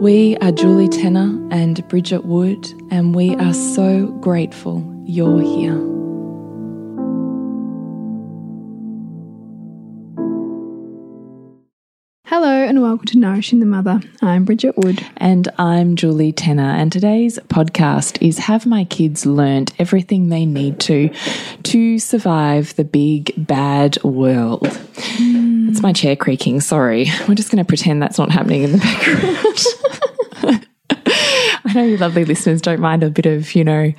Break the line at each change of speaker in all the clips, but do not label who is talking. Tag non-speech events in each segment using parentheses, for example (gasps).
We are Julie Tenner and Bridget Wood, and we are so grateful you're here.
And welcome to Nourishing the Mother. I'm Bridget Wood.
And I'm Julie Tenner. And today's podcast is Have My Kids Learned Everything They Need to to survive the big bad world? Mm. It's my chair creaking. Sorry. We're just going to pretend that's not happening in the background. (laughs) I know you lovely listeners don't mind a bit of, you know,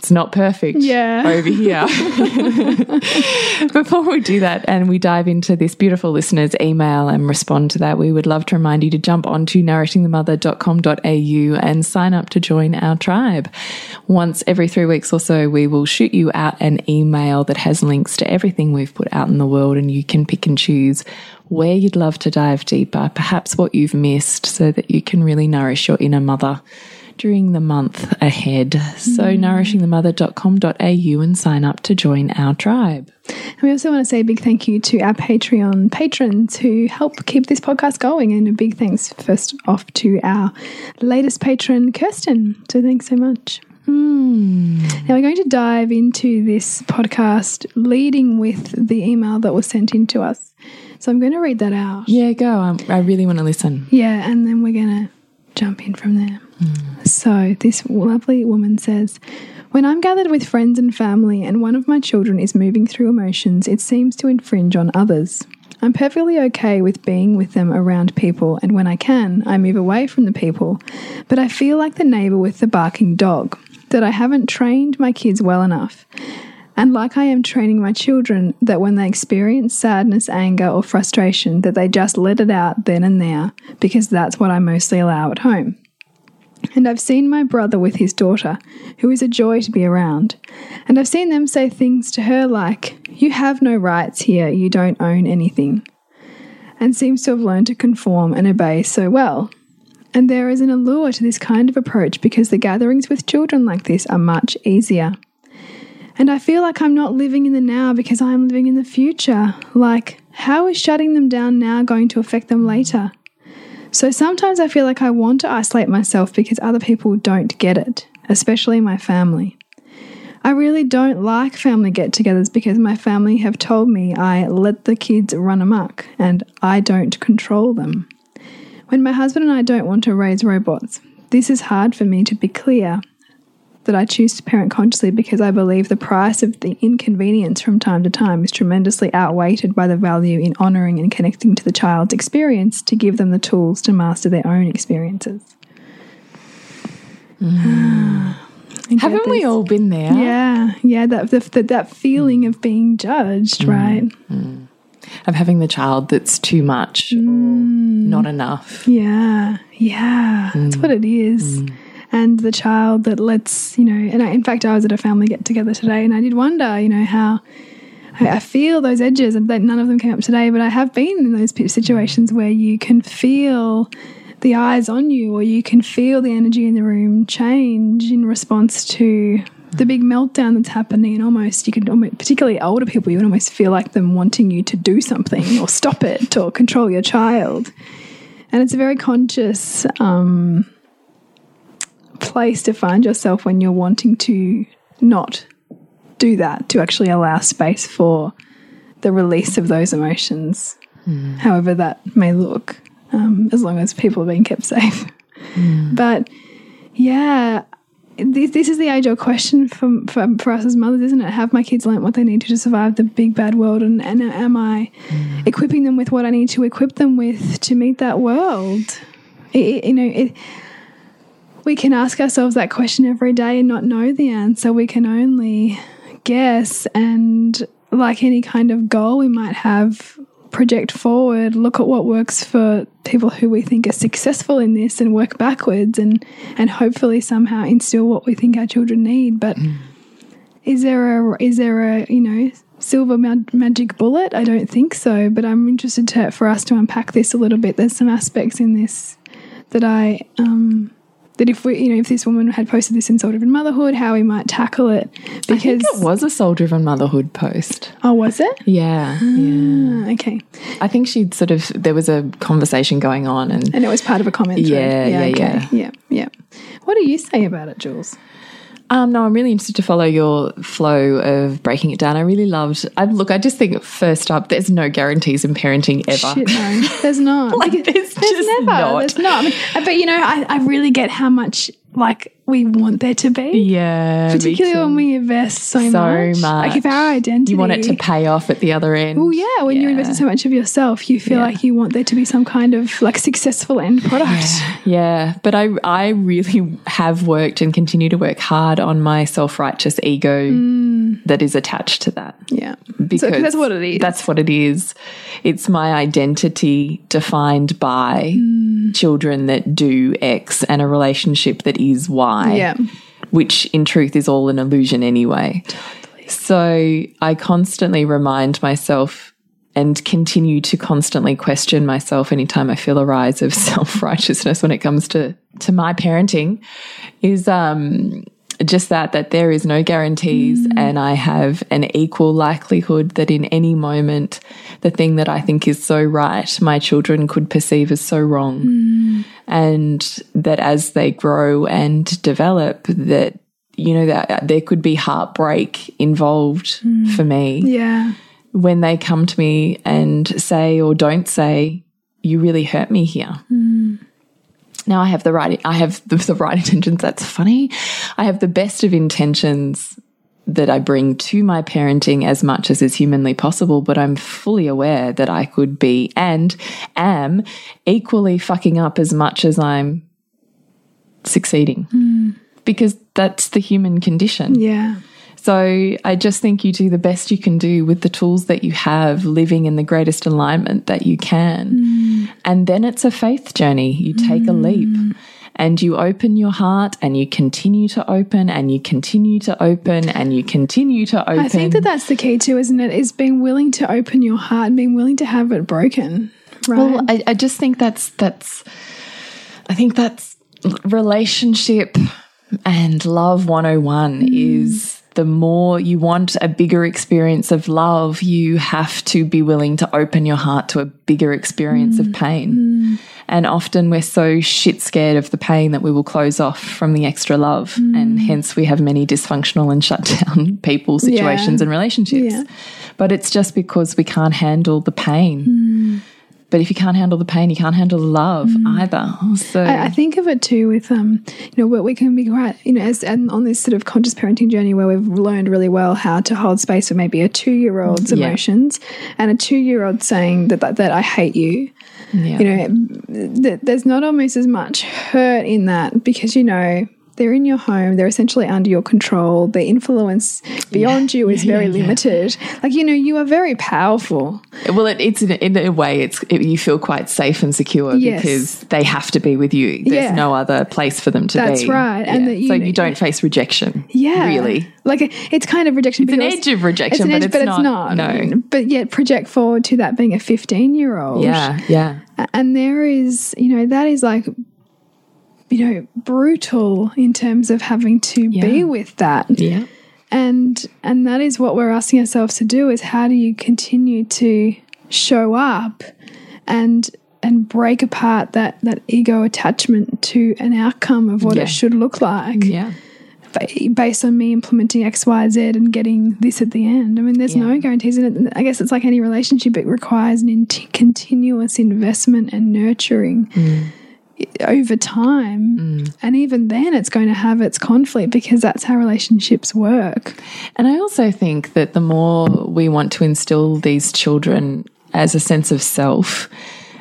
it's not perfect
yeah.
over here. (laughs) Before we do that and we dive into this beautiful listener's email and respond to that, we would love to remind you to jump onto nourishingthemother.com.au and sign up to join our tribe. Once every three weeks or so, we will shoot you out an email that has links to everything we've put out in the world, and you can pick and choose where you'd love to dive deeper, perhaps what you've missed, so that you can really nourish your inner mother during the month ahead. So, mm. nourishingthemother.com.au and sign up to join our tribe.
And we also want to say a big thank you to our Patreon patrons who help keep this podcast going. And a big thanks, first off, to our latest patron, Kirsten. So, thanks so much.
Mm.
Now, we're going to dive into this podcast leading with the email that was sent in to us. So, I'm going to read that out.
Yeah, go. I, I really want to listen.
Yeah, and then we're going to jump in from there. Mm. So, this lovely woman says, When I'm gathered with friends and family and one of my children is moving through emotions, it seems to infringe on others. I'm perfectly okay with being with them around people, and when I can, I move away from the people. But I feel like the neighbour with the barking dog, that I haven't trained my kids well enough. And like I am training my children, that when they experience sadness, anger, or frustration, that they just let it out then and there, because that's what I mostly allow at home. And I've seen my brother with his daughter, who is a joy to be around. And I've seen them say things to her like, You have no rights here, you don't own anything. And seems to have learned to conform and obey so well. And there is an allure to this kind of approach because the gatherings with children like this are much easier. And I feel like I'm not living in the now because I'm living in the future. Like, how is shutting them down now going to affect them later? So sometimes I feel like I want to isolate myself because other people don't get it, especially my family. I really don't like family get togethers because my family have told me I let the kids run amok and I don't control them. When my husband and I don't want to raise robots, this is hard for me to be clear that I choose to parent consciously because I believe the price of the inconvenience from time to time is tremendously outweighed by the value in honouring and connecting to the child's experience to give them the tools to master their own experiences.
Mm. (sighs) Haven't we all been there?
Yeah, yeah. That that, that feeling of being judged, mm. right?
Mm. Of having the child that's too much
mm.
not enough.
Yeah, yeah. That's mm. what it is. And the child that lets, you know, and I, in fact, I was at a family get together today and I did wonder, you know, how I, I feel those edges and that none of them came up today, but I have been in those situations where you can feel the eyes on you, or you can feel the energy in the room change in response to the big meltdown that's happening. And almost, you can almost, particularly older people, you would almost feel like them wanting you to do something or stop it or control your child. And it's a very conscious um, place to find yourself when you're wanting to not do that, to actually allow space for the release of those emotions, mm. however that may look, um, as long as people are being kept safe. Mm. (laughs) But yeah, this, this is the age old question for, for, for, us as mothers, isn't it? Have my kids learnt what they need to, to survive the big bad world? And, and am I mm. equipping them with what I need to equip them with to meet that world? It, you know, it, we can ask ourselves that question every day and not know the answer. We can only guess. And like any kind of goal we might have, project forward, look at what works for people who we think are successful in this and work backwards and and hopefully somehow instill what we think our children need. But mm. is there a is there a, you know, silver magic bullet? I don't think so, but I'm interested to, for us to unpack this a little bit. There's some aspects in this that I um that if we, you know, if this woman had posted this in Soul Driven Motherhood, how we might tackle it.
Because it was a Soul Driven Motherhood post.
Oh, was it? (gasps)
Yeah, ah, yeah.
Okay.
I think she'd sort of there was a conversation going on, and
and it was part of a comment.
Yeah, yeah, yeah,
okay. yeah, yeah. What do you say about it, Jules?
Um, no, I'm really interested to follow your flow of breaking it down. I really loved. I look. I just think first up, there's no guarantees in parenting ever.
Shit, no, there's not. (laughs)
like, there's, there's never. Not.
There's not. I mean, but you know, I, I really get how much like we want there to be.
Yeah.
Particularly when we invest so, so much. much. Like if our identity
You want it to pay off at the other end.
Well yeah, when yeah. you invest so much of yourself, you feel yeah. like you want there to be some kind of like successful end product.
Yeah. yeah. But I I really have worked and continue to work hard on my self-righteous ego mm. that is attached to that.
Yeah. Because so, that's what it is.
That's what it is. It's my identity defined by mm. Children that do X and a relationship that is Y.
Yeah.
Which in truth is all an illusion anyway. Totally. So I constantly remind myself and continue to constantly question myself anytime I feel a rise of (laughs) self righteousness when it comes to to my parenting is um just that that there is no guarantees mm. and i have an equal likelihood that in any moment the thing that i think is so right my children could perceive as so wrong mm. and that as they grow and develop that you know that there could be heartbreak involved mm. for me
yeah
when they come to me and say or don't say you really hurt me here
mm.
Now I have the right, I have the, the right (laughs) intentions. That's funny. I have the best of intentions that I bring to my parenting as much as is humanly possible, but I'm fully aware that I could be and am equally fucking up as much as I'm succeeding.
Mm.
Because that's the human condition.
Yeah.
So I just think you do the best you can do with the tools that you have, living in the greatest alignment that you can.
Mm.
And then it's a faith journey. You take mm. a leap and you open your heart and you continue to open and you continue to open and you continue to open. I
think that that's the key too, isn't it? Is being willing to open your heart and being willing to have it broken. Right.
Well, I, I just think that's, that's, I think that's relationship and love 101 mm. is the more you want a bigger experience of love, you have to be willing to open your heart to a bigger experience mm. of pain.
Mm.
And often we're so shit scared of the pain that we will close off from the extra love. Mm. And hence we have many dysfunctional and (laughs) shut down people, situations, yeah. and relationships.
Yeah.
But it's just because we can't handle the pain. But if you can't handle the pain, you can't handle the love mm. either. So
I, I, think of it too with um, you know, what we can be quite, you know, as and on this sort of conscious parenting journey where we've learned really well how to hold space for maybe a two year old's yeah. emotions and a two year old saying that, that that I hate you.
Yeah.
You know, th there's not almost as much hurt in that because you know they're in your home. They're essentially under your control. The influence beyond yeah. you is very yeah, limited. Like you know, you are very powerful.
Well, it, it's in, in, a way, it's it, you feel quite safe and secure yes. because they have to be with you. There's yeah. no other place for them to
That's
be.
That's right, and that
you, so you don't face rejection.
Yeah,
really.
Like it's kind of rejection.
It's an edge of rejection,
it's
edge,
but,
it's,
but
not,
it's not.
No,
but yet project forward to that being a 15 year old.
Yeah, yeah
And there is, you know, that is like, you know, brutal in terms of having to
Yeah.
be with that.
Yeah.
And and that is what we're asking ourselves to do is how do you continue to show up and and break apart that that ego attachment to an outcome of what
Yeah.
it should look like
Yeah.
based on me implementing X, Y, Z and getting this at the end. I mean, there's
Yeah.
no guarantees in it. I guess it's like any relationship; it requires an in continuous investment and nurturing
Mm.
Over time. Mm. And even then, it's going to have its conflict because that's how relationships work.
And I also think that the more we want to instill these children as a sense of self,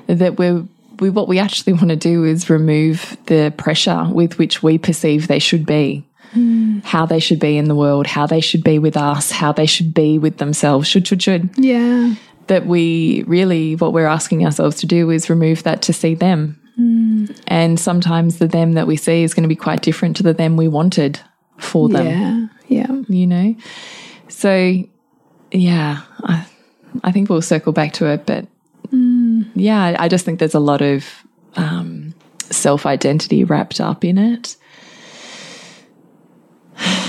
that we're we, what we actually want to do is remove the pressure with which we perceive they should be, hmm. how they should be in the world, how they should be with us, how they should be with themselves. Should, should, should.
Yeah,
That we really, what we're asking ourselves to do is remove that to see them. And sometimes the them that we see is going to be quite different to the them we wanted for them
yeah, yeah.
you know? So, yeah, I, I think we'll circle back to it. But yeah, I- I just think there's a lot of um, self identity wrapped up in it. (sighs)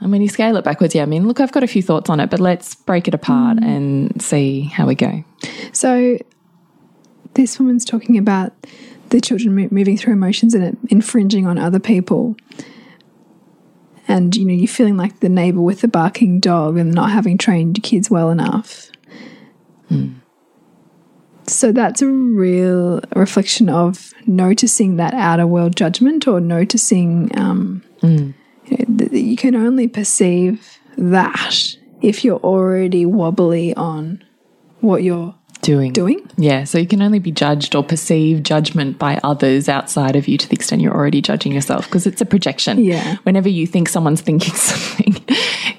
And when you scale it backwards, yeah, I mean, look, I've got a few thoughts on it, but let's break it apart and see how we go.
So, this woman's talking about the children mo- moving through emotions and it infringing on other people. And you know, you're feeling like the neighbor with the barking dog and not having trained your kids well enough. So that's a real reflection of noticing that outer world judgment or noticing um, you, know, that you can only perceive that if you're already wobbly on what you're
Doing.
doing.
Yeah, so you can only be judged or perceive judgment by others outside of you to the extent you're already judging yourself because it's a projection.
Yeah.
Whenever you think someone's thinking (laughs) something,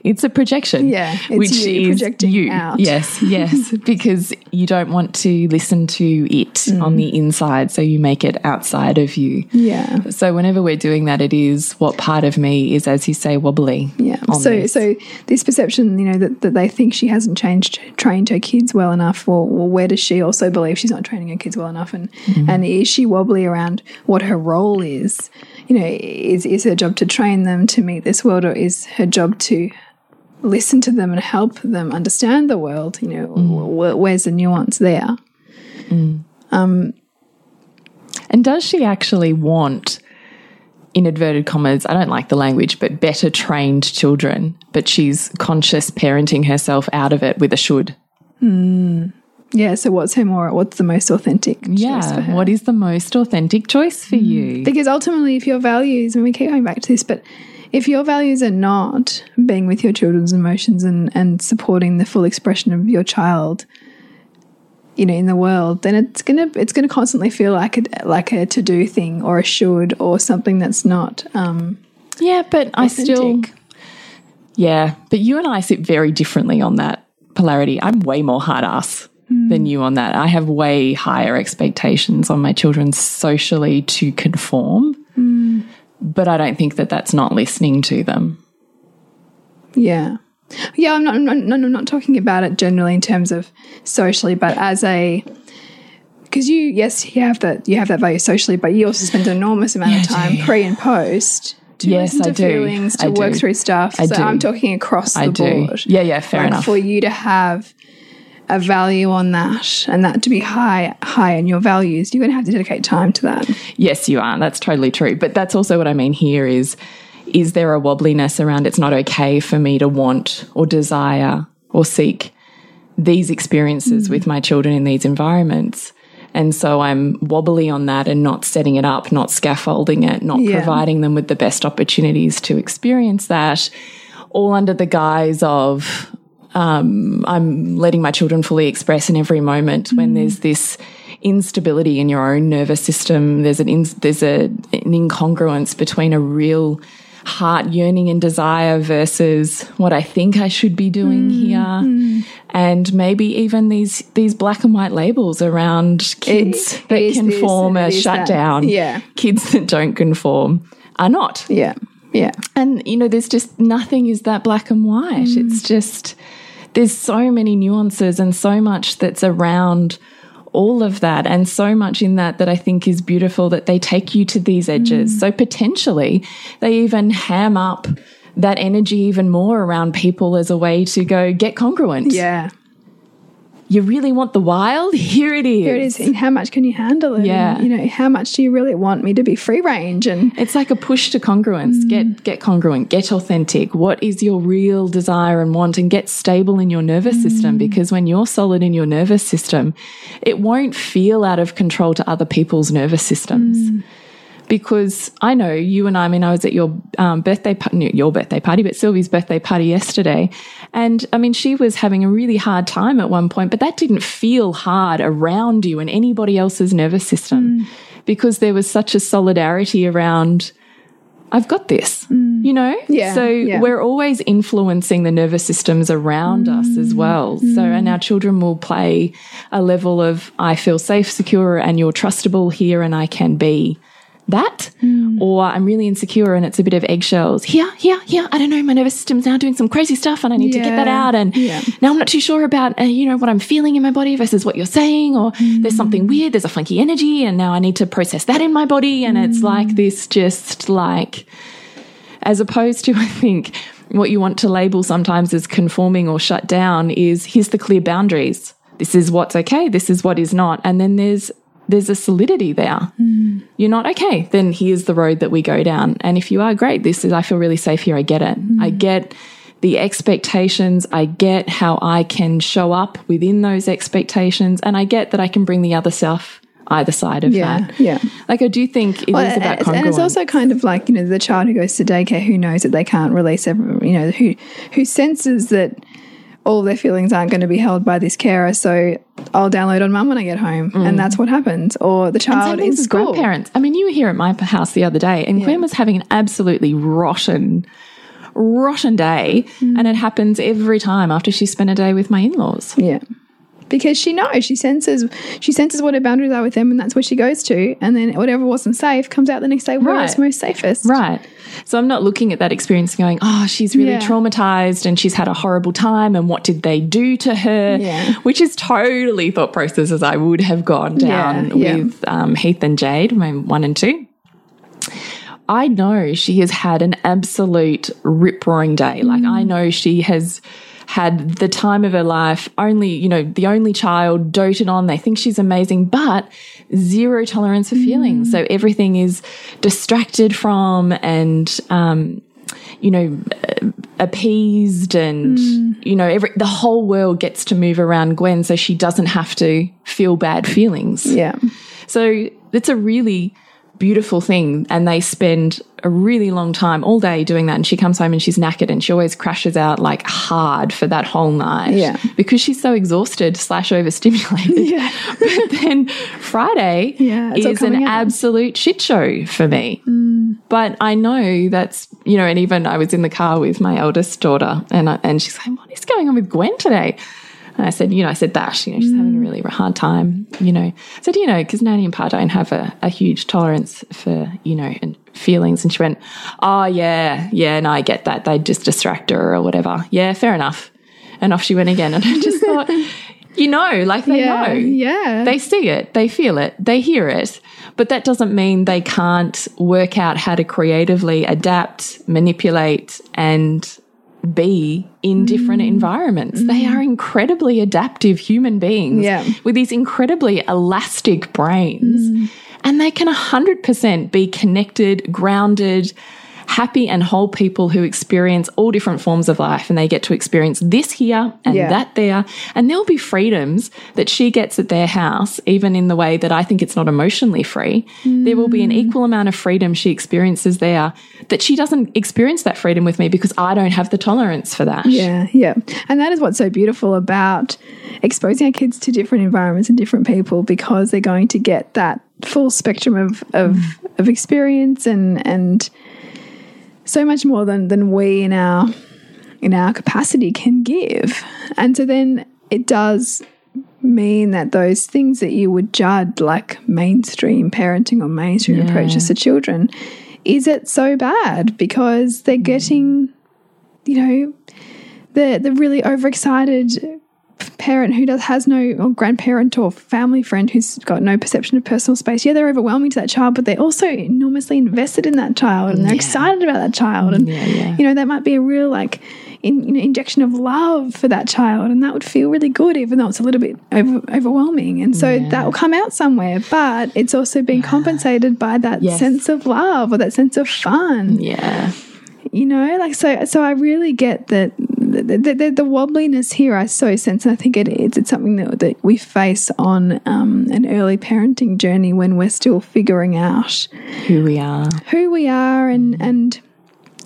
it's a projection.
Yeah, it's you projecting out.
Yes, yes, (laughs) because you don't want to listen to it
Mm.
on the inside, so you make it outside of you.
Yeah.
So whenever we're doing that, it is what part of me is, as you say, wobbly.
Yeah. So
this.
so this perception, you know, that, that they think she hasn't changed trained her kids well enough, or, well, where does she also believe she's not training her kids well enough? And
Mm-hmm.
and is she wobbly around what her role is? You know, is is her job to train them to meet this world, or is her job to listen to them and help them understand the world? You know,
Mm.
where's the nuance there?
um And does she actually want, in inverted commas, I don't like the language, but better trained children, but she's conscious parenting herself out of it with a should?
Yeah. So what's her more? What's the most authentic? choice for
Yeah.
her?
What is the most authentic choice for you?
Because ultimately, if your values, and we keep going back to this, but if your values are not being with your children's emotions and, and supporting the full expression of your child, you know, in the world, then it's gonna it's gonna constantly feel like a like a to do thing or a should or something that's not. Um,
Yeah, but I still. Yeah, but you and I sit very differently on that polarity. I'm way more hard ass than you on that. I have way higher expectations on my children socially to conform, but I don't think that that's not listening to them.
yeah, yeah. I'm not, I'm not I'm not talking about it generally in terms of socially, but as a because you yes you have that you have that value socially, but you also spend an enormous amount of
Yeah, I
time pre and post to
Yes,
listen to
I do.
feelings, to
I
work
do.
through stuff.
I
so
do.
I'm talking across the
do.
board.
Yeah, yeah, fair
like
enough.
For you to have a value on that and that to be high high in your values, you're going to have to dedicate time to that.
Yes, you are. That's totally true. But that's also what I mean here is is there a wobbliness around it's not okay for me to want or desire or seek these experiences mm. with my children in these environments? And so I'm wobbly on that and not setting it up, not scaffolding it, not
Yeah.
providing them with the best opportunities to experience that, all under the guise of um, I'm letting my children fully express in every moment when mm. there's this instability in your own nervous system. There's an in, there's a, an incongruence between a real heart yearning and desire versus what I think I should be doing mm, here, mm. and maybe even these these black and white labels around kids
It-
that
it this
conform are shut
that.
down.
Yeah.
kids that don't conform are not.
Yeah. Yeah.
And, you know, there's just nothing is that black and white. It's just, there's so many nuances and so much that's around all of that and so much in that that I think is beautiful that they take you to these edges. Mm. So potentially they even ham up that energy even more around people as a way to go get congruent.
Yeah
you really want the wild? (laughs) Here it is.
Here it is. And how much can you handle it?
Yeah.
And, you know, how much do you really want me to be free range? And
it's like a push to congruence. Mm. Get get congruent. Get authentic. What is your real desire and want? And get stable in your nervous mm. system because when you're solid in your nervous system, it won't feel out of control to other people's nervous systems. Mm because I know you and I, I mean, I was at your um, birthday, your birthday party, but Sylvie's birthday party yesterday. And I mean, she was having a really hard time at one point, but that didn't feel hard around you and anybody else's nervous system mm. because there was such a solidarity around. I've got this, mm. you know?
Yeah.
So
yeah.
we're always influencing the nervous systems around mm. us as well. So, mm. and our children will play a level of, I feel safe, secure, and you're trustable here, and I can be that, mm. or I'm really insecure and it's a bit of eggshells. Here, here, here. I don't know. My nervous system's now doing some crazy stuff, and I need yeah. to get that out. And
yeah.
now I'm not too sure about uh, you know what I'm feeling in my body versus what you're saying, or mm. there's something weird. There's a funky energy, and now I need to process that in my body. And it's like this, just like as opposed to (laughs) I think what you want to label sometimes as conforming or shut down is here's the clear boundaries. This is what's okay. This is what is not. And then there's there's a solidity there. Mm. You're not okay, then here's the road that we go down. And if you are great, this is, I feel really safe here. I get it. Mm. I get the expectations. I get how I can show up within those expectations. And I get that I can bring the other self either side of
yeah,
that.
Yeah.
Like I do think it well, is about congruence.
And it's also kind of like, you know, the child who goes to daycare who knows that they can't release every, you know, who who senses that all their feelings aren't going to be held by this carer. So I'll download on mum when I get home. Mm. And that's what happens. Or the child in school.
Grandparents. I mean, you were here at my house the other day and yeah. Gwen was having an absolutely rotten, rotten day. Mm. And it happens every time after she spent a day with my in laws.
Yeah because she knows she senses she senses what her boundaries are with them and that's where she goes to and then whatever wasn't safe comes out the next day where right. it's most safest
right so i'm not looking at that experience going oh she's really yeah. traumatized and she's had a horrible time and what did they do to her
yeah.
which is totally thought processes i would have gone down yeah. with um, heath and jade my one and two I know she has had an absolute rip roaring day. Like, I mm. know she has had the time of her life, only, you know, the only child doted on. They think she's amazing, but zero tolerance for feelings. Mm. So everything is distracted from and, um, you know, appeased and, mm. you know, every, the whole world gets to move around Gwen so she doesn't have to feel bad feelings.
Yeah.
So it's a really beautiful thing. And they spend a really long time all day doing that. And she comes home and she's knackered and she always crashes out like hard for that whole night.
Yeah.
Because she's so exhausted slash overstimulated. (laughs)
Yeah. (laughs)
but then Friday
yeah,
is an out. absolute shit show for me.
Mm.
But I know that's, you know, and even I was in the car with my eldest daughter and, I, and she's like, what is going on with Gwen today? And I said, you know, I said that, you know, she's mm. having a mm. really hard time, you know. I said, you know, because Nanny and Pa don't have a, a huge tolerance for, you know, and feelings. And she went, oh, yeah, yeah, no, I get that. They just distract her or whatever. Yeah, fair enough. And off she went again. And I just (laughs) thought, you know, like they
yeah,
know.
Yeah.
They see it, they feel it, they hear it. But that doesn't mean they can't work out how to creatively adapt, manipulate, and be in different mm. environments. Mm. They are incredibly adaptive human beings
yeah.
with these incredibly elastic brains. Mm. And they can 100% be connected, grounded, happy and whole people who experience all different forms of life and they get to experience this here and yeah. that there. And there'll be freedoms that she gets at their house, even in the way that I think it's not emotionally free. Mm. There will be an equal amount of freedom she experiences there that she doesn't experience that freedom with me because I don't have the tolerance for that.
Yeah, yeah. And that is what's so beautiful about exposing our kids to different environments and different people because they're going to get that full spectrum of of, of experience and and so much more than than we in our in our capacity can give. And so then it does mean that those things that you would judge like mainstream parenting or mainstream yeah. approaches to children, is it so bad because they're getting, you know, the the really overexcited parent who does has no or grandparent or family friend who's got no perception of personal space, yeah, they're overwhelming to that child, but they're also enormously invested in that child and they're excited about that child. And
Yeah, yeah.
you know, that might be a real like in, you know, injection of love for that child, and that would feel really good, even though it's a little bit over, overwhelming. And so that will come out somewhere, but it's also being compensated by that
Yes.
sense of love or that sense of fun
Yeah.
You know like so so i really get that the, the, the, wobbliness here i so sense and i think it is it's something that, that we face on um, an early parenting journey when we're still figuring out
Who we are.
who we are and and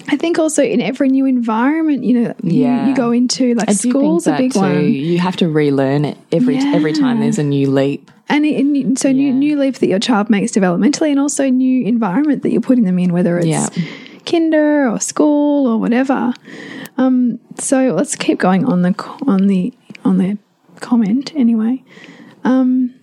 I think also in every new environment, you know, you-
Yeah.
you, go into like
I
school's a big
too.
one,
You have to relearn it every every time there's a new leap.
and, it, and so new
Yeah.
new leap that your child makes developmentally, and also new environment that you're putting them in, whether it's
Yeah.
Kinder or school or whatever. Um, so let's keep going on the on the on the comment anyway. Um,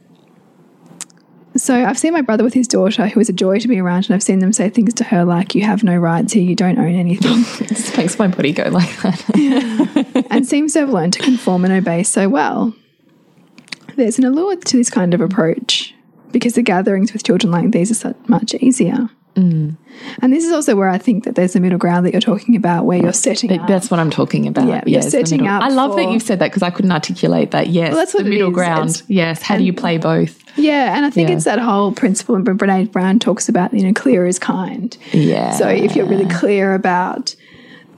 so I've seen my brother with his daughter, who is a joy to be around, and I've seen them say things to her like, "You have no rights here. You don't own anything." (laughs)
this makes my body go like that.
and seems to have learned to conform and obey so well. There's an allure to this kind of approach because the gatherings with children like these are so much easier. Mm. And this is also where I think that there's a middle ground that you're talking about where you're setting up.
That's what I'm talking about.
Yeah, you're setting up
I love that you've said that because I couldn't articulate that. Yes,
Well, that's what
the middle ground.
It's-
yes, how do you play both?
Yeah, and I think
Yeah.
it's that whole principle, and Brene Brown talks about, you know, clear is kind.
Yeah.
So if you're really clear about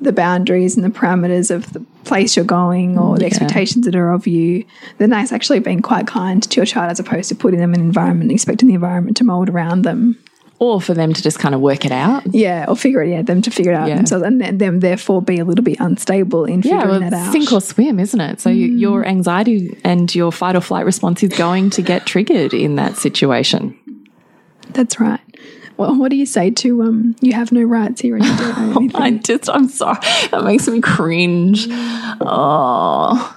the boundaries and the parameters of the place you're going or the expectations that are of you, then that's actually being quite kind to your child as opposed to putting them in an environment and expecting the environment to mold around them.
Or for them to just kind of work it out.
Yeah, or figure it yeah, them to figure it out
Yeah.
themselves and then them therefore be a little bit unstable in figuring
Yeah, well,
that out. Mm.
sink or swim, isn't it? So you your anxiety and your fight or flight response is going to get triggered in that situation.
That's right. Well, what do you say to um you have no rights here and you don't (laughs) own anything?
I just, I'm sorry. That makes me cringe. Oh.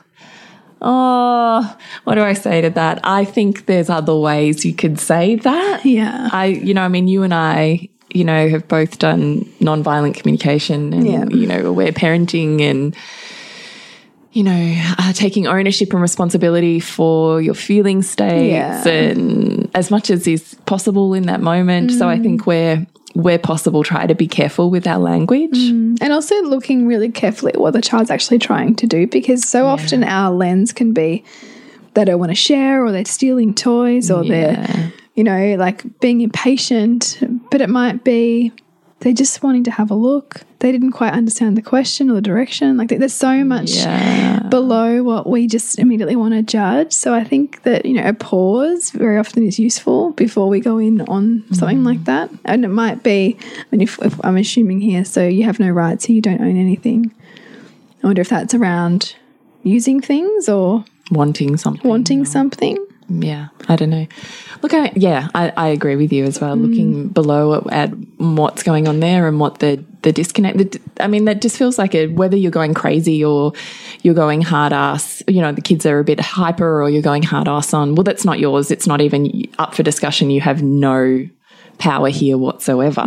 Oh, what do I say to that? I think there's other ways you could say that.
Yeah.
I, you know, I mean, you and I, you know, have both done nonviolent communication and,
Yeah.
you know, aware parenting and, you know, uh, taking ownership and responsibility for your feeling states
Yeah.
and as much as is possible in that moment. So
Mm.
I think where, where possible, try to be careful with our language. Mm.
And also looking really carefully at what the child's actually trying to do because so often our lens can be they don't want to share or they're stealing toys or
Yeah.
they're, you know, like being impatient. But it might be they're just wanting to have a look. They didn't quite understand the question or the direction. Like there's so much
Yeah.
below what we just immediately want to judge. So I think that, you know, a pause very often is useful before we go in on something
Mm.
like that. And it might be, I mean, if, if I'm assuming here, so you have no rights, so you don't own anything. I wonder if that's around using things or
Wanting something.
wanting something.
Yeah, I don't know. Look, I, yeah, I, I agree with you as well. Looking below at, at what's going on there and what the the disconnect. The, I mean, that just feels like a, whether you're going crazy or you're going hard ass. You know, the kids are a bit hyper, or you're going hard ass on. Well, that's not yours. It's not even up for discussion. You have no power here whatsoever.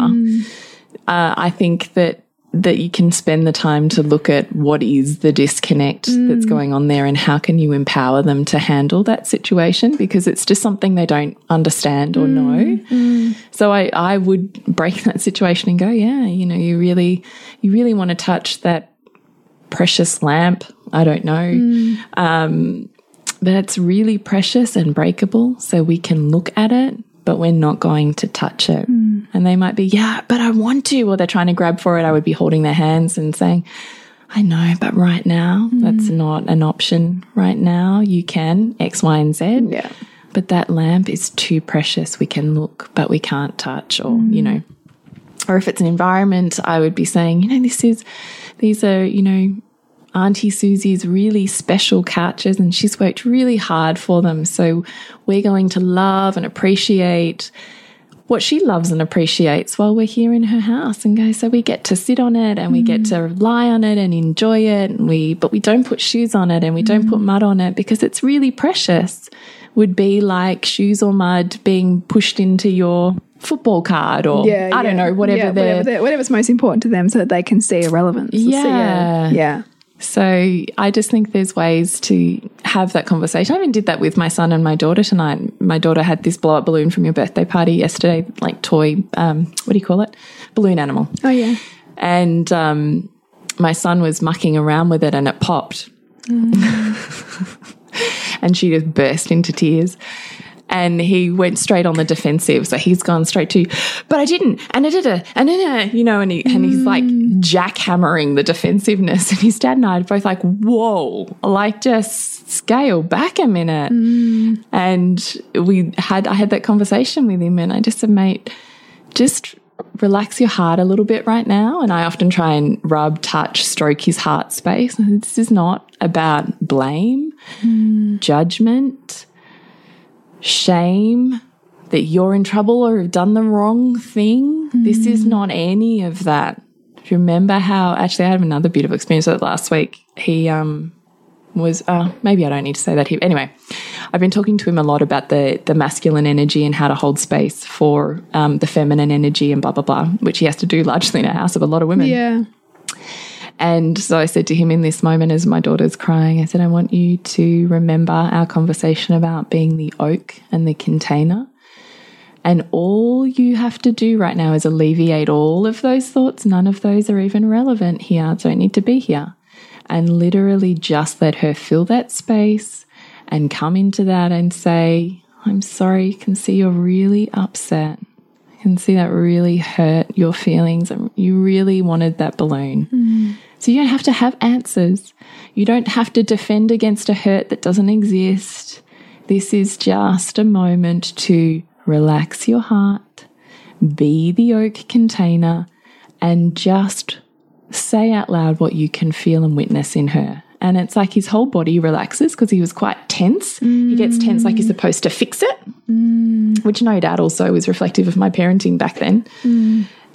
Uh, I think that that you can spend the time to look at what is the disconnect that's mm. going on there and how can you empower them to handle that situation because it's just something they don't understand or know. Mm, mm. So I, I would break that situation and go, yeah, you know, you really you really want to touch that precious lamp. I don't know. Um, that's really precious and breakable. So we can look at it, but we're not going to touch it. Hmm. And they might be, yeah, but I want to, or they're trying to grab for it. I would be holding their hands and saying, I know, but right now, hmm. that's not an option. Right now, you can X, Y, and Z.
Yeah.
But that lamp is too precious. We can look, but we can't touch, or, hmm. you know, or if it's an environment, I would be saying, you know, this is, these are, you know, Auntie Susie's really special couches and she's worked really hard for them. So we're going to love and appreciate what she loves and appreciates while we're here in her house and go so we get to sit on it and we get mm. to lie on it and enjoy it and we but we don't put shoes on it and we don't put mm. mud on it because it's really precious would be like shoes or mud being pushed into your football card or
Yeah.
I don't know whatever
yeah, whatever whatever's most important to them so that they can see a relevance.
Yeah.
yeah.
So I just think there's ways to have that conversation. I even did that with my son and my daughter tonight. My daughter had this blow up balloon from your birthday party yesterday, like toy, um, what do you call it? Balloon animal.
Oh, yeah.
And um, my son was mucking around with it and it popped. (laughs) and she just burst into tears. And he went straight on the defensive. So he's gone straight to, but I didn't, and I did it, and then, uh, you know, and, he, and he's like mm. jackhammering the defensiveness. (laughs) And his dad and I are both like, whoa, like just scale back a minute. Mm. And we had, I had that conversation with him, and I just said, mate, just relax your heart a little bit right now. And I often try and rub, touch, stroke his heart space. This is not about blame, mm. judgment, shame that you're in trouble or have done the wrong thing. This is not any of that. Do you remember how actually I had another beautiful experience with it last week? He um was uh, maybe I don't need to say that here. Anyway, I've been talking to him a lot about the the masculine energy and how to hold space for um, the feminine energy and blah blah blah, which he has to do largely in a house of a lot of women.
Yeah.
And so I said to him in this moment as my daughter's crying, I said, I want you to remember our conversation about being the oak and the container. And all you have to do right now is alleviate all of those thoughts. None of those are even relevant here, don't need to be here. And literally just let her fill that space and come into that and say, I'm sorry, you can see you're really upset. I can see that really hurt your feelings. You really wanted that balloon. Mm-hmm. So you don't have to have answers. You don't have to defend against a hurt that doesn't exist. This is just a moment to relax your heart, be the oak container, and just say out loud what you can feel and witness in her. And it's like his whole body relaxes because he was quite tense. He gets tense like he's supposed to fix it, mm. which no doubt also was reflective of my parenting back then.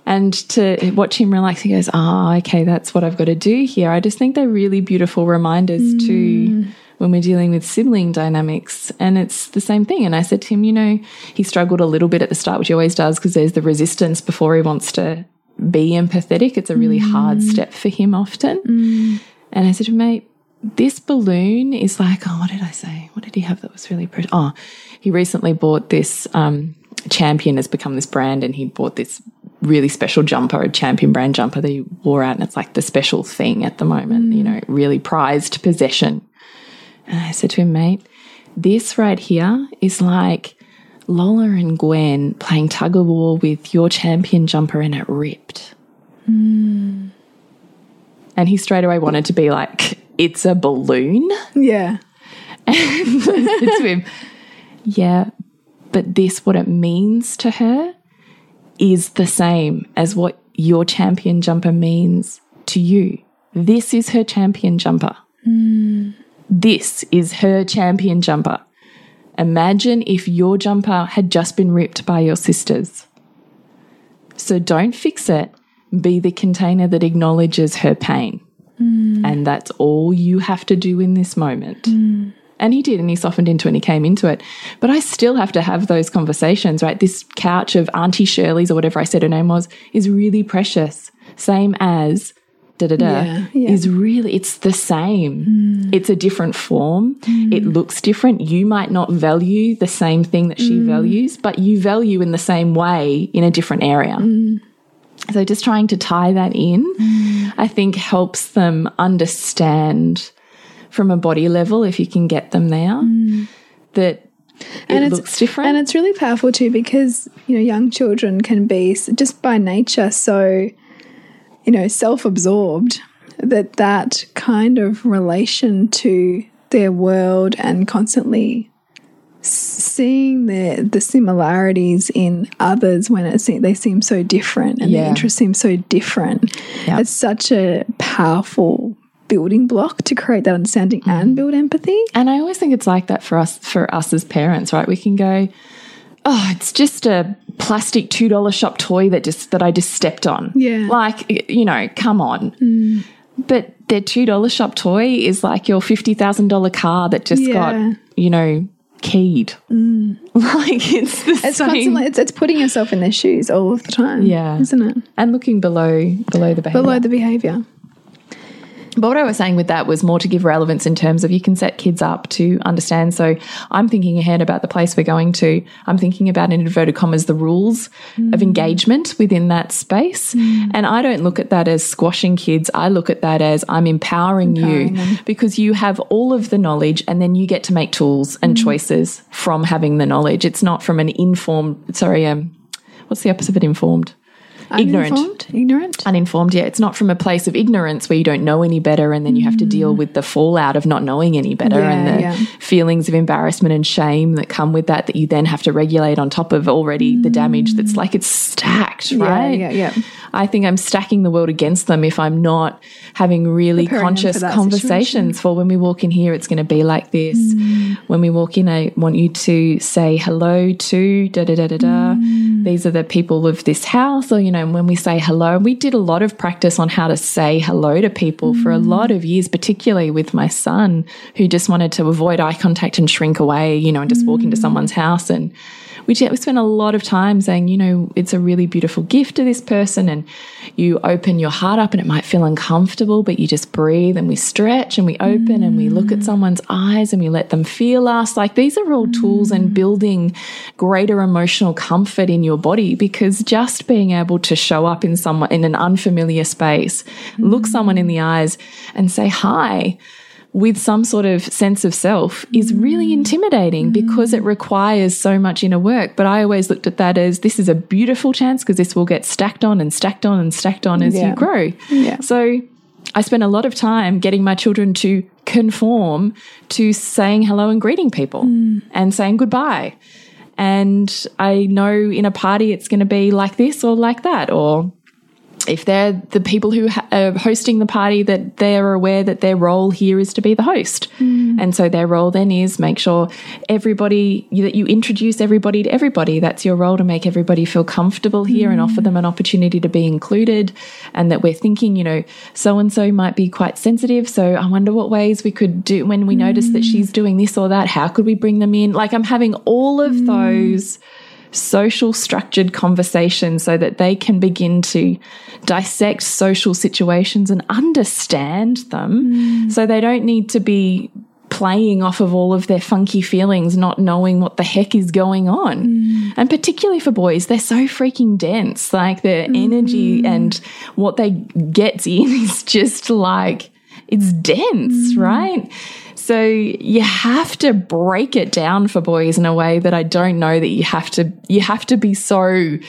And to watch him relax, he goes, Oh, okay, that's what I've got to do here. I just think they're really beautiful reminders mm. to when we're dealing with sibling dynamics. And it's the same thing. And I said to him, You know, he struggled a little bit at the start, which he always does because there's the resistance before he wants to be empathetic. It's a really hard mm. step for him often. Mm. And I said, mate, this balloon is like, oh, what did I say? What did he have that was really pretty? Oh, he recently bought this um, Champion has become this brand, and he bought this really special jumper, a Champion brand jumper that he wore out, and it's like the special thing at the moment, you know, really prized possession. And I said to him, mate, this right here is like Lola and Gwen playing tug of war with your champion jumper and it ripped. Hmm. And he straight away wanted to be like, it's a balloon.
Yeah. (laughs)
And I said to him, yeah, but this, what it means to her, is the same as what your champion jumper means to you. This is her champion jumper. This is her champion jumper. Imagine if your jumper had just been ripped by your sisters. So don't fix it. Be the container that acknowledges her pain. And that's all you have to do in this moment. And he did, and he softened into it and he came into it. But I still have to have those conversations, right? This couch of Auntie Shirley's or whatever I said her name was is really precious. Same as da da da
Yeah, yeah.
is really, it's the same. Mm. It's a different form. Mm. It looks different. You might not value the same thing that she mm. values, but you value in the same way in a different area. So just trying to tie that in, I think helps them understand from a body level, if you can get them there, mm. that it
And it's-
looks different.
And it's really powerful too because, you know, young children can be just by nature so, you know, self absorbed that that kind of relation to their world and constantly seeing the the similarities in others when it se they seem so different and
Yeah.
the interests seem so different. It's such a powerful building block to create that understanding
Mm-hmm.
and build empathy.
And I always think it's like that for us for us as parents, right? We can go, oh, it's just a plastic two dollar shop toy that just that I just stepped on.
Yeah.
like you know, come on. But their two dollar shop toy is like your fifty thousand dollar car that just
Yeah.
got you know keyed. (laughs) Like it's the
It's
same.
it's, it's putting yourself in their shoes all of the time.
Yeah.
Isn't it?
and looking below below the behavior.
Below the behavior.
But what I was saying with that was more to give relevance in terms of you can set kids up to understand. So I'm thinking ahead about the place we're going to. I'm thinking about in inverted commas the rules mm. of engagement within that space. Mm. And I don't look at that as squashing kids. I look at that as I'm empowering, empowering you them. because you have all of the knowledge and then you get to make tools and mm. choices from having the knowledge. It's not from an informed, sorry, um, what's the opposite of informed?
Ignorant. Ignorant?
Uninformed, yeah. It's not from a place of ignorance where you don't know any better and then you have to deal mm. with the fallout of not knowing any better yeah, and the yeah. feelings of embarrassment and shame that come with that that you then have to regulate on top of already mm. the damage that's like it's stacked, right?
Yeah, yeah, yeah.
I think I'm stacking the world against them if I'm not having really Preparing conscious conversations situation. for when we walk in here, it's going to be like this. Mm. When we walk in, I want you to say hello to da da da da da. Mm. These are the people of this house, or you know, when we say hello, we did a lot of practice on how to say hello to people mm. for a lot of years, particularly with my son who just wanted to avoid eye contact and shrink away, you know, and just walk into mm. someone's house and we, we spent a lot of time saying, you know, it's a really beautiful gift to this person. And you open your heart up and it might feel uncomfortable, but you just breathe and we stretch and we open mm. and we look at mm. someone's eyes and we let them feel us. Like these are all tools mm. and building greater emotional comfort in your body because just being able to show up in someone in an unfamiliar space, mm. look someone in the eyes and say hi with some sort of sense of self is really mm. intimidating mm. because it requires so much inner work. But I always looked at that as this is a beautiful chance because this will get stacked on and stacked on and stacked on as yeah. you grow.
Yeah.
So I spent a lot of time getting my children to conform to saying hello and greeting people mm. and saying goodbye. And I know in a party it's going to be like this or like that, or if they're the people who are hosting the party that they're aware that their role here is to be the host mm. and so their role then is make sure everybody that you introduce everybody to everybody that's your role to make everybody feel comfortable here mm. and offer them an opportunity to be included and that we're thinking you know so and so might be quite sensitive so i wonder what ways we could do when we mm. notice that mm. she's doing this or that how could we bring them in like i'm having all of mm. those social structured conversation so that they can begin to dissect social situations and understand them mm. so they don't need to be playing off of all of their funky feelings, not knowing what the heck is going on. Mm. And particularly for boys, they're so freaking dense. Like their mm. energy and what they get in (laughs) is just like, it's dense, mm. right? So you have to break it down for boys in a way that I don't know that you have to, you have to be so,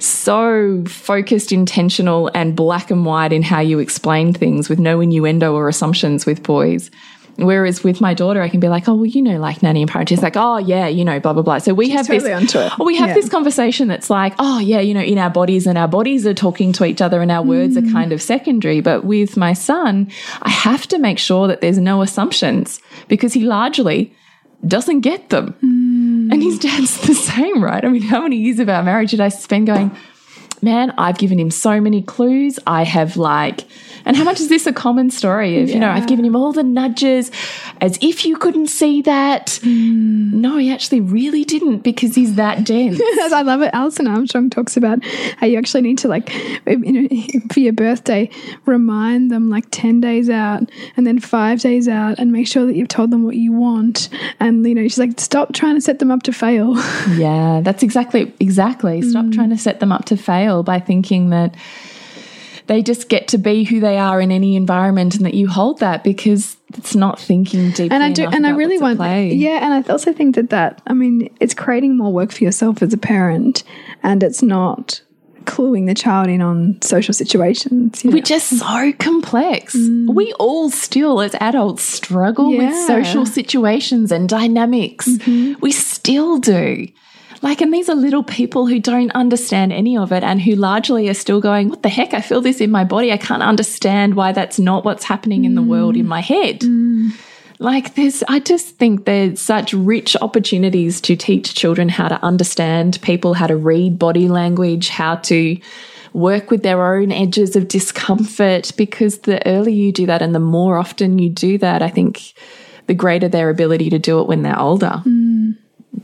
so focused, intentional, and black and white in how you explain things with no innuendo or assumptions with boys. Whereas with my daughter, I can be like, oh, well, you know, like nanny and parent. She's like, oh, yeah, you know, blah, blah, blah. So we She's have totally this, we have yeah. this conversation that's like, oh, yeah, you know, in our bodies and our bodies are talking to each other and our mm. words are mm. kind of secondary. But with my son, I have to make sure that there's no assumptions because he largely doesn't get them. Mm. And his dad's (laughs) the same, right? I mean, how many years of our marriage did I spend going, man, I've given him so many clues. I have like, and how much is this a common story of, yeah. you know, I've given him all the nudges as if you couldn't see that. Mm. No, he actually really didn't because he's that dense. (laughs)
I love it. Alison Armstrong talks about how you actually need to, like, you know, for your birthday, remind them like 10 days out and then five days out and make sure that you've told them what you want. And, you know, she's like, stop trying to set them up to fail. (laughs)
Yeah, that's exactly, exactly. Stop mm. trying to set them up to fail by thinking that they just get to be who they are in any environment and that you hold that because it's not thinking deeply
and I do and I really want
play.
yeah and I also think that that I mean it's creating more work for yourself as a parent and it's not cluing the child in on social situations.
Which are so complex. Mm. We all still, as adults, struggle yeah. with social situations and dynamics. Mm -hmm. We still do. Like, and these are little people who don't understand any of it and who largely are still going, What the heck? I feel this in my body. I can't understand why that's not what's happening in the world in my head.
Mm.
Like, there's, I just think there's such rich opportunities to teach children how to understand people, how to read body language, how to work with their own edges of discomfort. Because the earlier you do that and the more often you do that, I think the greater their ability to do it when they're older.
Mm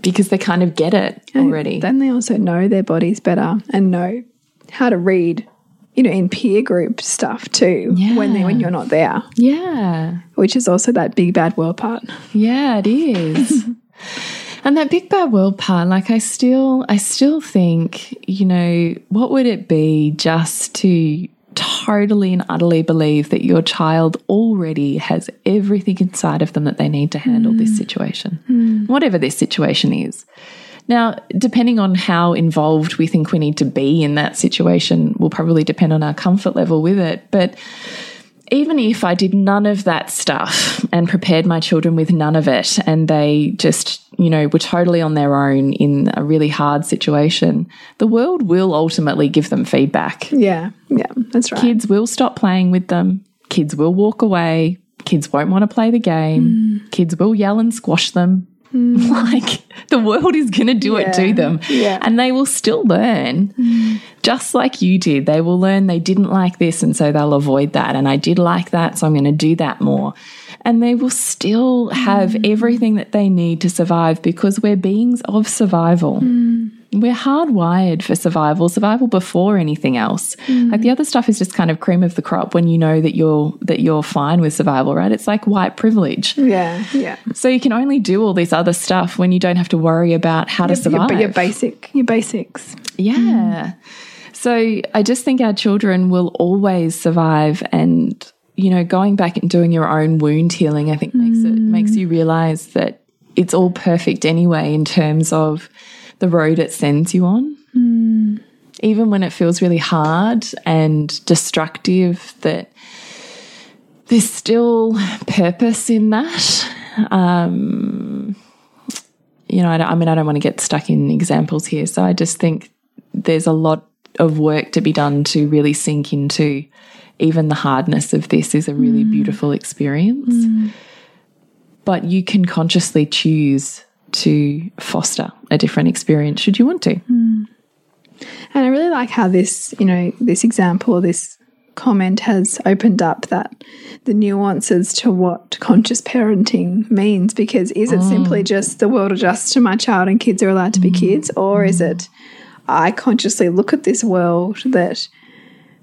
because they kind of get it already.
then they also know their bodies better and know how to read you know, in peer group stuff too, when they, when you're not there,
Yeah.
which is also that big bad world part.
Yeah, it is. (laughs) and that big bad world part, like I still I still think, you know, what would it be just to totally and utterly believe that your child already has everything inside of them that they need to handle this hmm. situation. Hmm. Whatever this situation is. Now, depending on how involved we think we need to be in that situation will probably depend on our comfort level with it, but even if I did none of that stuff and prepared my children with none of it, and they just, you know, were totally on their own in a really hard situation, the world will ultimately give them feedback.
Yeah, yeah, that's right.
Kids will stop playing with them, kids will walk away, kids won't want to play the game, mm. kids will yell and squash them. Mm. (laughs) like the world is going to do it to them.
yeah.
And they will still learn, mm. Just like you did. They will learn they didn't like this, and so they'll avoid that. And I did like that, so I'm going to do that more. And they will still have mm. everything that they need to survive because we're beings of survival. Mm. We're hardwired for survival, survival before anything else. Mm. Like the other stuff is just kind of cream of the crop when you know that you're that you're fine with survival, right? It's like white privilege.
yeah, yeah.
So you can only do all this other stuff when you don't have to worry about how to
Your,
survive.
your basic, your basics.
Yeah. So I just think our children will always survive and you know going back and doing your own wound healing I think makes it makes you realize that it's all perfect anyway in terms of the road it sends you on. Even when it feels really hard and destructive that there's still purpose in that. Um, you know, I, don't- I mean, I don't want to get stuck in examples here. So I just think there's a lot of work to be done to really sink into even the hardness of this is a really mm. beautiful experience. Mm. But you can consciously choose to foster a different experience should you want to. Mm.
And I really like how this, you know, this example this comment has opened up that the nuances to what conscious parenting means because is it simply just the world adjusts to my child and kids are allowed to be kids or is it I consciously look at this world that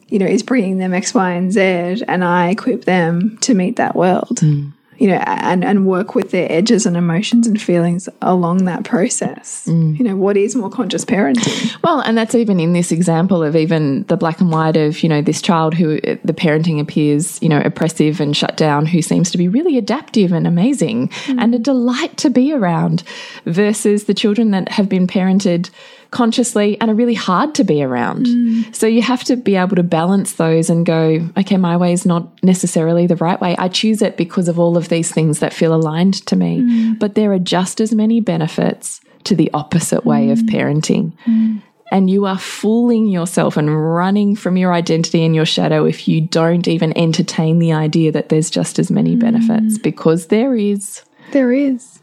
you know is bringing them x y and z and I equip them to meet that world. Hmm. You know and and work with their edges and emotions and feelings along that process. Hmm. You know what is more conscious parenting? (laughs)
Well, and that's even in this example of even the black and white of, you know, this child who uh, the parenting appears, you know, oppressive and shut down, who seems to be really adaptive and amazing hmm. and a delight to be around, versus the children that have been parented consciously and are really hard to be around. Mm. So you have to be able to balance those and go, okay, my way is not necessarily the right way. I choose it because of all of these things that feel aligned to me. Mm. But there are just as many benefits to the opposite way of mm. parenting. And you are fooling yourself and running from your identity and your shadow if you don't even entertain the idea that there's just as many benefits because there is.
There is.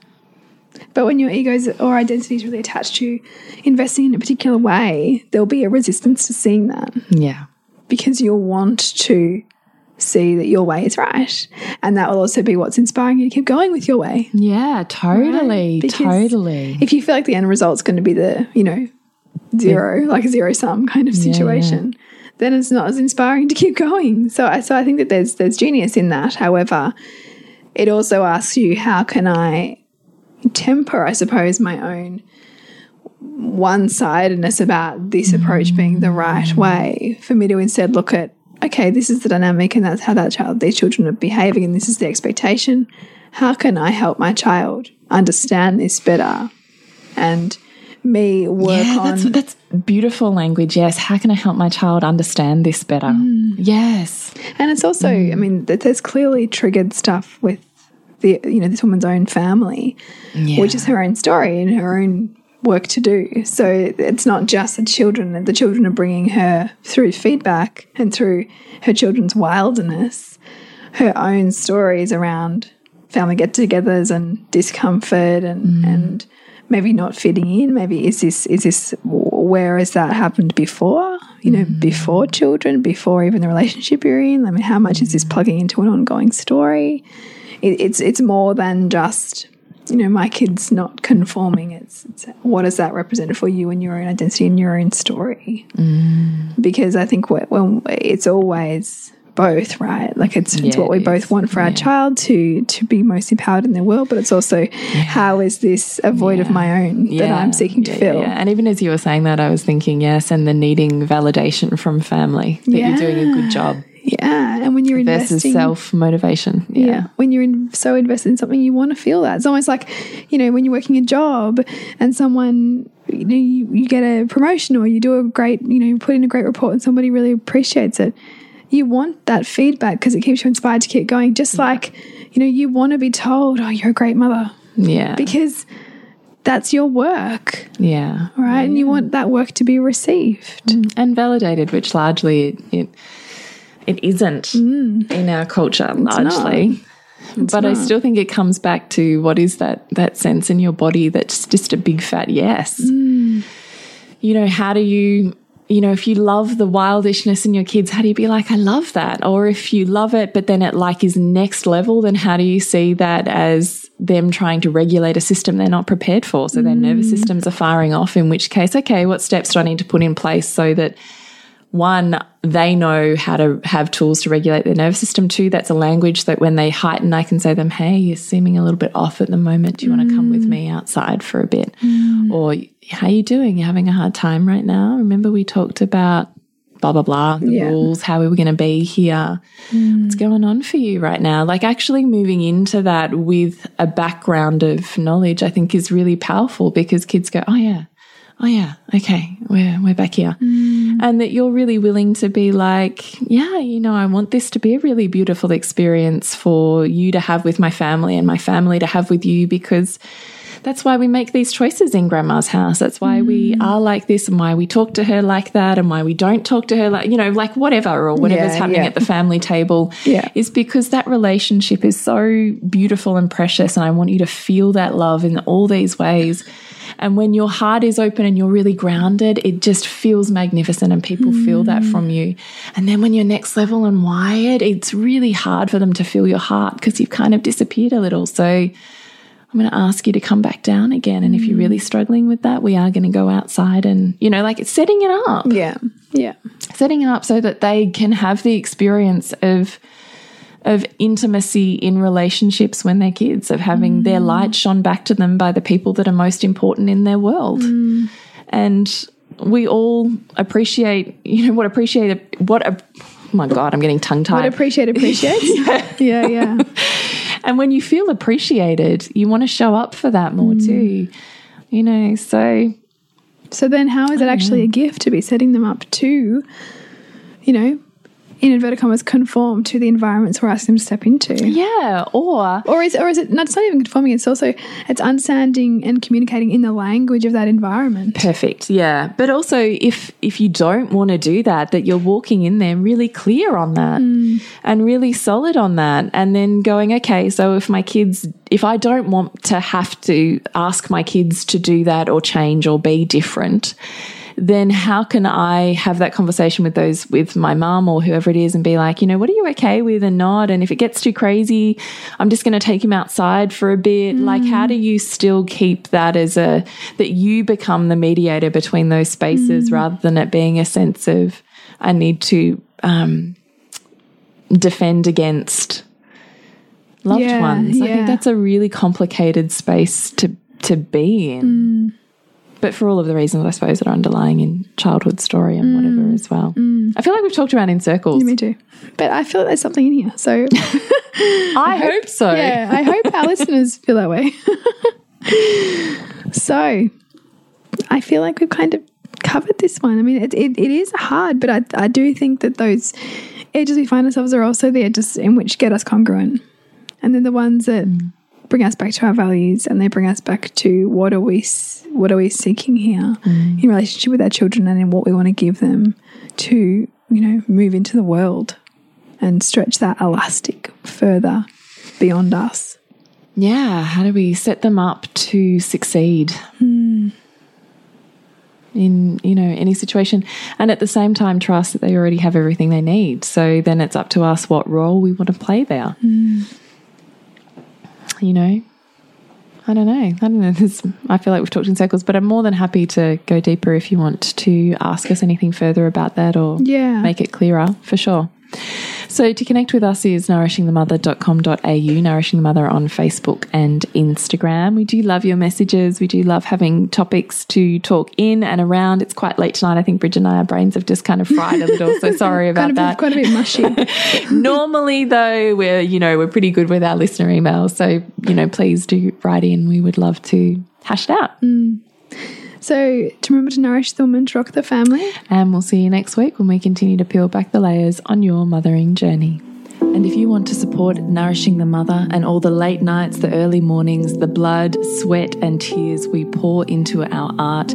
But when your egos or identity is really attached to investing in a particular way, there'll be a resistance to seeing that
Yeah.
because you'll want to see that your way is right. And that will also be what's inspiring you to keep going with your way.
Yeah, totally.
Because
Totally.
If you feel like the end result's going to be the, you know, zero, like a zero sum kind of situation, then it's not as inspiring to keep (laughs) going. So I so I think that there's there's genius in that. However, it also asks you how can I temper, I suppose, my own one sidedness about this approach mm. being the right way for me to instead look at okay, this is the dynamic and that's how that child these children are behaving and this is the expectation. How can I help my child understand this better and me work
yeah,
on
that's, that's beautiful language. Yes. How can I help my child understand this better? Mm. Yes.
And it's also, I mm. mean, th- there's clearly triggered stuff with the, you know, this woman's own family, which is her own story and her own work to do. So it's not just the children. The children are bringing her through feedback and through her children's wilderness, her own stories around family get-togethers and discomfort and mm. and maybe not fitting in. Maybe is this is this where has that happened before? You know, mm. before children, before even the relationship you're in. I mean, how much is this mm. plugging into an ongoing story? It, it's it's more than just you know, my kid's not conforming. It's, it's what does that represent for you and your own identity and your own story?
Mm.
Because I think when it's always both, right? Like it's, yeah, it's what we both want for yeah. our child to to be most empowered in their world, but it's also yeah. how is this a void of my own that I'm seeking to fill?
And even as you were saying that, I was thinking, yes, and the needing validation from family that you're doing a good job.
Yeah, and when you're investing
versus self motivation.
Yeah. yeah. when you're in, so invested in something, you want to feel that. It's almost like, you know, when you're working a job and someone, you know, you, you get a promotion or you do a great, you know, put in a great report and somebody really appreciates it. You want that feedback because it keeps you inspired to keep going. Just like, you know, you want to be told, "Oh, you're a great mother."
Yeah,
because that's your work.
Yeah.
Right.
Yeah.
And you want that work to be received
mm. and validated, which largely it, it it isn't mm. in our culture it's largely. but not. I still think it comes back to what is that that sense in your body that's just a big fat yes.
Mm.
You know, how do you you know, if you love the wildishness in your kids, how do you be like, I love that? Or if you love it, but then it like is next level, then how do you see that as them trying to regulate a system they're not prepared for? So mm. their nervous mm. systems are firing off, in which case, okay, what steps do I need to put in place so that one, they know how to have tools to regulate their nervous system. Two, that's a language that when they heighten, I can say to them, Hey, you're seeming a little bit off at the moment. Do you mm. want to come with me outside for a bit?
Mm.
Or how are you doing? You're having a hard time right now? Remember we talked about blah, blah, blah, the yeah. rules, how we were going to be here.
Mm.
What's going on for you right now? Like actually moving into that with a background of knowledge, I think is really powerful because kids go, Oh yeah, oh yeah, okay, we're we're back here,
mm.
and that you're really willing to be like, yeah, you know, I want this to be a really beautiful experience for you to have with my family and my family to have with you because that's why we make these choices in grandma's house. That's why mm. we are like this and why we talk to her like that and why we don't talk to her like, you know, like whatever or whatever's yeah, happening yeah. at the family table (laughs)
yeah.
is because that relationship is so beautiful and precious. And I want you to feel that love in all these ways. And when your heart is open and you're really grounded, it just feels magnificent and people mm. feel that from you. And then when you're next level and wired, it's really hard for them to feel your heart because you've kind of disappeared a little. So I'm going to ask you to come back down again. And if you're really struggling with that, we are going to go outside and, you know, like it's setting it up.
Yeah. Yeah.
Setting it up so that they can have the experience of of intimacy in relationships when they're kids, of having mm. their light shone back to them by the people that are most important in their world.
Mm.
And we all appreciate, you know, what appreciate, what, a, oh my God, I'm getting tongue tied.
What appreciate appreciates. (laughs)
yeah.
yeah, yeah.
and when you feel appreciated, you want to show up for that more mm. too, you know, so.
So then, how is it actually know. a gift to be setting them up to, you know, in inverted commas conform to the environments we're asking them to step into.
Yeah, or
or is or is it? No, it's not even conforming. It's also it's understanding and communicating in the language of that environment.
Perfect. Yeah, but also if if you don't want to do that, that you're walking in there really clear on that
mm.
and really solid on that, and then going, okay, so if my kids, if I don't want to have to ask my kids to do that or change or be different then how can I have that conversation with those, with my mum or whoever it is and be like, you know, what are you okay with and not? And if it gets too crazy, I'm just going to take him outside for a bit. Mm. Like, how do you still keep that as a, that you become the mediator between those spaces mm. rather than it being a sense of, I need to, um, defend against loved yeah, ones. I think that's a really complicated space to to be in.
Mm
but for all of the reasons I suppose that are underlying in childhood story and mm. whatever as well.
Mm.
I feel like we've talked around in circles.
Yeah, me too. But I feel like there's something in here. So
I, (laughs) I hope, hope so. (laughs)
Yeah, I hope our (laughs) listeners feel that way. so I feel like we've kind of covered this one. I mean, it, it, it is hard, but I, I do think that those edges we find ourselves are also the edges in which get us congruent. And then the ones that mm bring us back to our values and they bring us back to what are we what are we seeking here
mm.
in relationship with our children and in what we want to give them to you know move into the world and stretch that elastic further beyond us.
Yeah how do we set them up to succeed?
Mm.
in you know any situation and at the same time trust that they already have everything they need. So then it's up to us what role we want to play there.
Mm
you know? I don't know. I don't know. (laughs) This, I feel like we've talked in circles, but I'm more than happy to go deeper if you want to ask us anything further about that or
Yeah.
make it clearer for sure. So to connect with us is nourishingthemother.com.au, Nourishing the Mother on Facebook and Instagram. We do love your messages. We do love having topics to talk in and around. It's quite late tonight. I think Bridget and I, our brains have just kind of fried a little. So sorry (laughs) about
of
that.
quite a bit mushy. (laughs)
Normally, though, we're you know we're pretty good with our listener emails, so you know please do write in. We would love to hash it out, mm.
So to remember to nourish the woman to rock the family.
and we'll see you next week when we continue to peel back the layers on your mothering journey. And if you want to support Nourishing the Mother and all the late nights, the early mornings, the blood, sweat, and tears we pour into our art,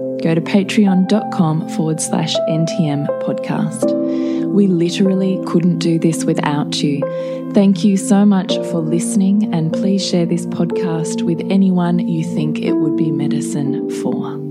Go to patreon.com forward slash NTM podcast. We literally couldn't do this without you. Thank you so much for listening, and please share this podcast with anyone you think it would be medicine for.